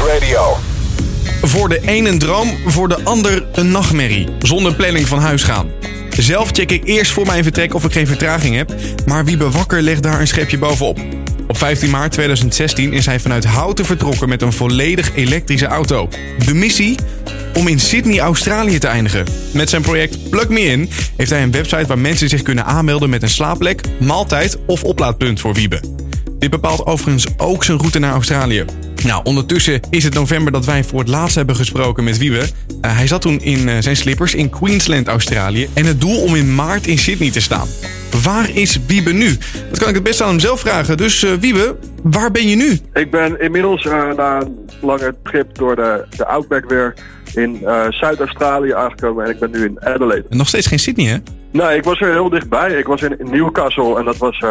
Radio. Voor de een een droom, voor de ander een nachtmerrie. Zonder planning van huis gaan. Zelf check ik eerst voor mijn vertrek of ik geen vertraging heb. Maar Wiebe Wakker legt daar een schepje bovenop. Op 15 maart 2016 is hij vanuit Houten vertrokken met een volledig elektrische auto. De missie? Om in Sydney, Australië te eindigen. Met zijn project Plug Me In heeft hij een website waar mensen zich kunnen aanmelden met een slaapplek, maaltijd of oplaadpunt voor Wiebe. Dit bepaalt overigens ook zijn route naar Australië. Nou, ondertussen is het november dat wij voor het laatst hebben gesproken met Wiebe. Uh, hij zat toen in uh, zijn slippers in Queensland, Australië. En het doel om in maart in Sydney te staan. Waar is Wiebe nu? Dat kan ik het best aan hem zelf vragen. Dus uh, Wiebe, waar ben je nu? Ik ben inmiddels na een lange trip door de, de Outback weer in Zuid-Australië aangekomen. En ik ben nu in Adelaide. En nog steeds geen Sydney, hè? Nee, ik was er heel dichtbij. Ik was in, Newcastle en dat was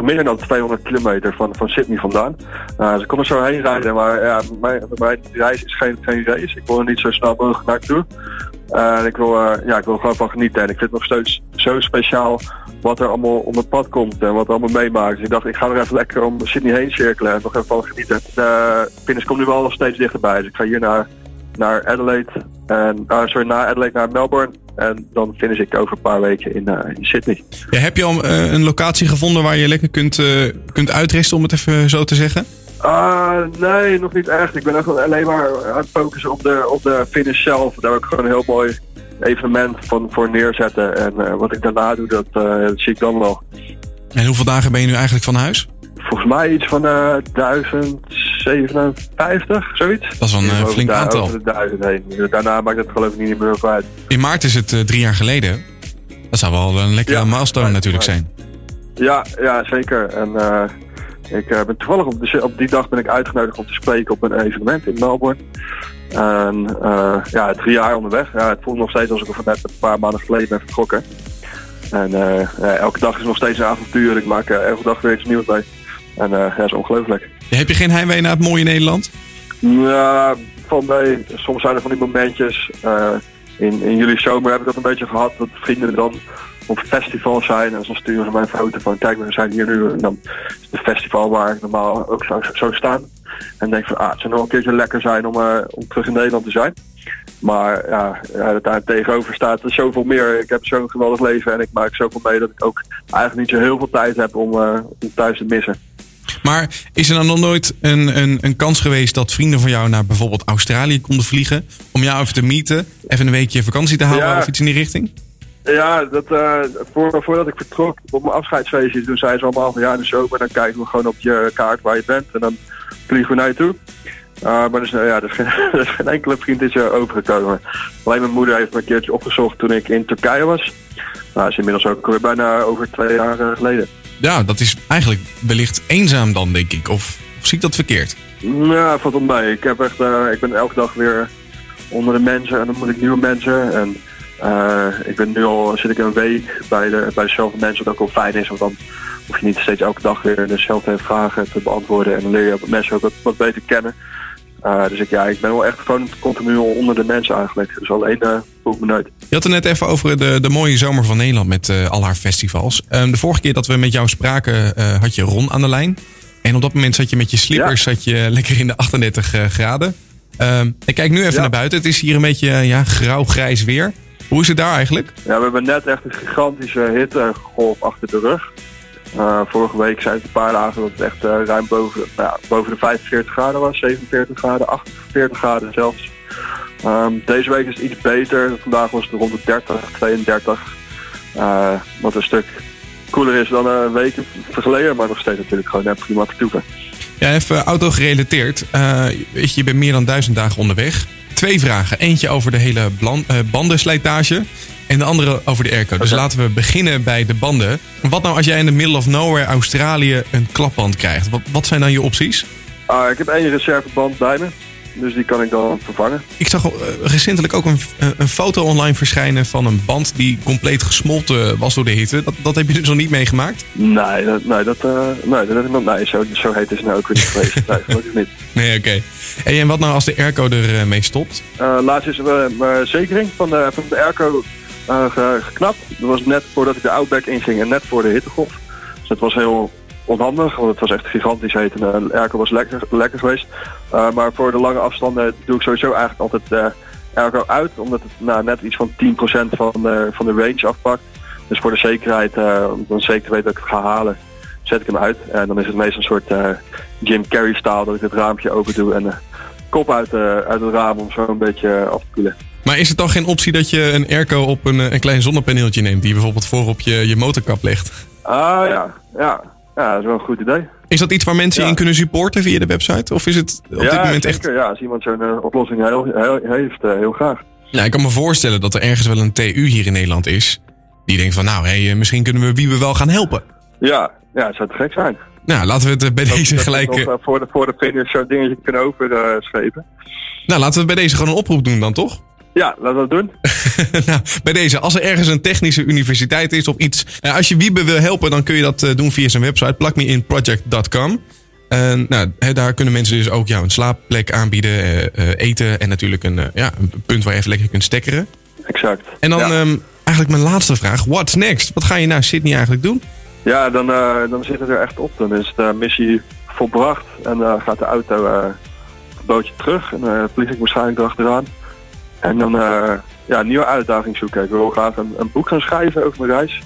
meer dan 200 kilometer van, van Sydney vandaan. Uh, kon er zo heen rijden, maar ja, mijn, mijn reis is geen, geen race. Ik wil er niet zo snel mogelijk naartoe. Uh, ik, wil, uh, ja, ik wil gewoon van genieten. En ik vind het nog steeds zo speciaal wat er allemaal op het pad komt en wat er allemaal meemaakt. Dus ik dacht, ik ga er even lekker om Sydney heen cirkelen en nog even van genieten. Finish komt nu wel nog steeds dichterbij. Dus ik ga hier naar, naar Adelaide. En, sorry, naar Adelaide naar Melbourne. En dan finish ik over een paar weken in, uh, in Sydney. Ja, heb je al uh, een locatie gevonden waar je lekker kunt, uh, kunt uitrusten, om het even zo te zeggen? nee, nog niet echt. Ik ben echt alleen maar aan het focussen op de, op de finish zelf. Daar heb ik gewoon een heel mooi evenement van, voor neerzetten. En wat ik daarna doe, dat, dat zie ik dan wel. En hoeveel dagen ben je nu eigenlijk van huis? Volgens mij iets van 1057, zoiets. Dat is wel een flink aantal. Over de duizend heen. Daarna maakt het geloof ik niet meer uit. In maart is het uh, drie jaar geleden. Dat zou wel een lekkere ja, milestone natuurlijk zijn. Ja, ja zeker. En uh, ik uh, ben toevallig op, de, op, die dag ben ik uitgenodigd om te spreken op een evenement in Melbourne. En ja, drie jaar onderweg. Ja, het voelt nog steeds alsof ik net een paar maanden geleden ben vertrokken. En elke dag is nog steeds een avontuur. Ik maak elke dag weer iets nieuws mee. En uh, ja, dat is ongelooflijk. Heb je geen heimwee naar het mooie Nederland? Ja, van mij. Soms zijn er van die momentjes. Uh, in, in jullie zomer heb ik dat een beetje gehad. Dat vrienden dan op festival zijn. En dan sturen ze mij een foto van, kijk, we zijn hier nu. En dan is het festival waar ik normaal ook zou, zou staan. En denk van, ah, het zou nog een keertje lekker zijn om, uh, om terug in Nederland te zijn. Maar ja, ja, daar tegenover staat er zoveel meer. Ik heb zo'n geweldig leven en ik maak zoveel mee dat ik ook eigenlijk niet zo heel veel tijd heb om, uh, om thuis te missen. Maar is er dan nog nooit een, een, een kans geweest dat vrienden van jou naar bijvoorbeeld Australië konden vliegen? Om jou even te meeten, even een weekje vakantie te ja. of iets in die richting? Ja, dat, uh, voor, voordat ik vertrok op mijn afscheidsfeestje, toen zei ze allemaal van ja, in de zomer dan kijken we gewoon op je kaart waar je bent en dan vliegen we naar je toe. Uh, maar dus, uh, ja, er is, geen, er is geen enkele vriend is er overgekomen. Alleen mijn moeder heeft me een keertje opgezocht toen ik in Turkije was. Nou, dat is inmiddels ook weer bijna over twee jaar geleden ja, dat is eigenlijk wellicht eenzaam dan, denk ik. Of, zie ik dat verkeerd? Ja, valt om bij. Ik, heb echt, uh, ik ben elke dag weer onder de mensen en dan moet ik nieuwe mensen. En uh, ik ben nu al, zit ik een week bij, de, bij dezelfde mensen, wat ook wel fijn is. Want dan hoef je niet steeds elke dag weer dezelfde vragen te beantwoorden. En dan leer je mensen ook wat beter kennen. Uh, dus ik, ja, ik ben wel echt gewoon continu onder de mensen eigenlijk. Dus alleen uh, voel me nooit. Je had het net even over de, de mooie zomer van Nederland met uh, al haar festivals. Um, de vorige keer dat we met jou spraken had je Ron aan de lijn. En op dat moment zat je met je slippers ja. zat je lekker in de 38 graden. Um, ik kijk nu even ja. naar buiten. Het is hier een beetje ja, grauw-grijs weer. Hoe is het daar eigenlijk? Ja, we hebben net echt een gigantische hittegolf achter de rug. Uh, vorige week zijn het een paar dagen dat het echt uh, ruim boven, nou boven de 45 graden was, 47 graden, 48 graden zelfs. Um, deze week is het iets beter. Vandaag was het rond de 30, 32. Uh, wat een stuk koeler is dan een week vergeleden, maar nog steeds natuurlijk gewoon net prima te. Ja, even auto gerelateerd. je, je bent meer dan duizend dagen onderweg. Twee vragen. Eentje over de hele bandenslijtage. En de andere over de airco. Dus laten we beginnen bij de banden. Wat nou als jij in de middle of nowhere Australië een klapband krijgt? Wat, wat zijn dan je opties? Uh, ik heb één reserveband bij me. Dus die kan ik dan vervangen. Ik zag uh, recentelijk ook een, een, foto online verschijnen van een band die compleet gesmolten was door de hitte. Dat, dat heb je dus nog niet meegemaakt? Nee, dat, nee, dat, uh, nee, dat, nee zo, zo heet is het nou ook weer niet geweest. nee, gelukkig niet. Nee, oké. Okay. En wat nou als de airco er mee stopt? laatst is er een zekering van de, van de airco uh, geknapt. Dat was net voordat ik de Outback inging en net voor de hittegolf. Dus het was heel onhandig, want het was echt gigantisch heet en de airco was lekker, lekker geweest. maar voor de lange afstanden doe ik sowieso eigenlijk altijd de airco uit, omdat het nou, net iets van 10% van de, van de range afpakt. Dus voor de zekerheid, om zeker te weten dat ik het ga halen, zet ik hem uit. En dan is het meestal een soort Jim Carrey staal dat ik het raampje open doe en kop uit, uit het raam om zo een beetje af te koelen. Maar is het dan geen optie dat je een airco op een, een klein zonnepaneeltje neemt die je bijvoorbeeld voor op je, je motorkap legt? Ah ja, ja. Ja, dat is wel een goed idee. Is dat iets waar mensen in kunnen supporten via de website? Of is het op ja, dit moment zeker, echt... Ja, als iemand zo'n uh, oplossing heel, heel, heeft, uh, heel graag. Nou, ik kan me voorstellen dat er ergens wel een TU hier in Nederland is. Die denkt van, nou, hey, misschien kunnen we wie we wel gaan helpen. Ja, ja, het zou te gek zijn. Nou, laten we het bij dat, deze dat gelijk... Nog, uh, voor, de, voor de finish zo'n dingetje kunnen overschepen. nou, laten we bij deze gewoon een oproep doen dan, toch? Ja, laten we dat doen. nou, bij deze, als er ergens een technische universiteit is of iets. Uh, als je Wiebe wil helpen, dan kun je dat uh, doen via zijn website plugmeinproject.com. En nou, he, daar kunnen mensen dus ook jou een slaapplek aanbieden, uh, eten en natuurlijk een, ja, een punt waar je even lekker kunt stekkeren. Exact. En dan ja. um, eigenlijk mijn laatste vraag. What's next? Wat ga je naar Sydney eigenlijk doen? Ja, dan, dan zit het er echt op. Dan is de missie volbracht en dan gaat de auto een bootje terug. En dan vlieg ik waarschijnlijk erachteraan. En dan uh, ja, een nieuwe uitdaging zoeken. Ik wil graag een, een, boek gaan schrijven over mijn reis.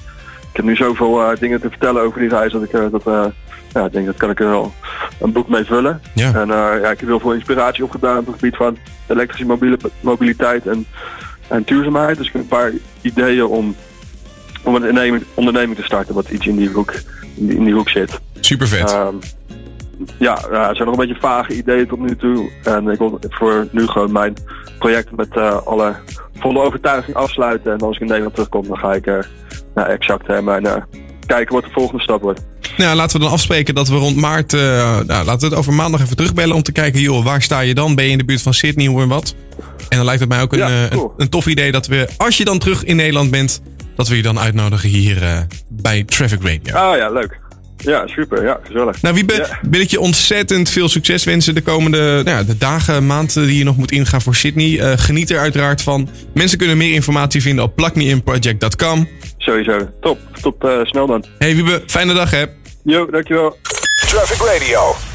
Ik heb nu zoveel uh, dingen te vertellen over die reis dat ik uh, dat, ja, ik denk dat kan ik er wel een boek mee vullen. Ja. En ja, ik heb heel veel inspiratie opgedaan op het gebied van elektrische mobiele, mobiliteit en, en duurzaamheid. Dus ik heb een paar ideeën om, om een onderneming, te starten wat iets in die hoek, in die, in die hoek zit. Super vet. Um, ja, ja, het zijn nog een beetje vage ideeën tot nu toe. En ik wil voor nu gewoon mijn project met uh, alle volle overtuiging afsluiten. En als ik in Nederland terugkom, dan ga ik uh, nou, exact uh, mijn, kijken wat de volgende stap wordt. Nou, laten we dan afspreken dat we rond maart, nou, laten we het over maandag even terugbellen om te kijken, joh, waar sta je dan? Ben je in de buurt van Sydney, en wat? En dan lijkt het mij ook een, ja, cool. een, een, tof idee dat we, als je dan terug in Nederland bent, dat we je dan uitnodigen hier bij Traffic Radio. Ah ja, leuk. Ja, super. Ja, gezellig. Nou, Wiebe, ja. wil ik je ontzettend veel succes wensen de komende nou, de dagen, maanden die je nog moet ingaan voor Sydney. Uh, geniet er uiteraard van. Mensen kunnen meer informatie vinden op plugmeinproject.com. Sowieso. Top. Top uh, snel dan. Hey Wiebe, fijne dag hè. Jo, dankjewel. Traffic Radio.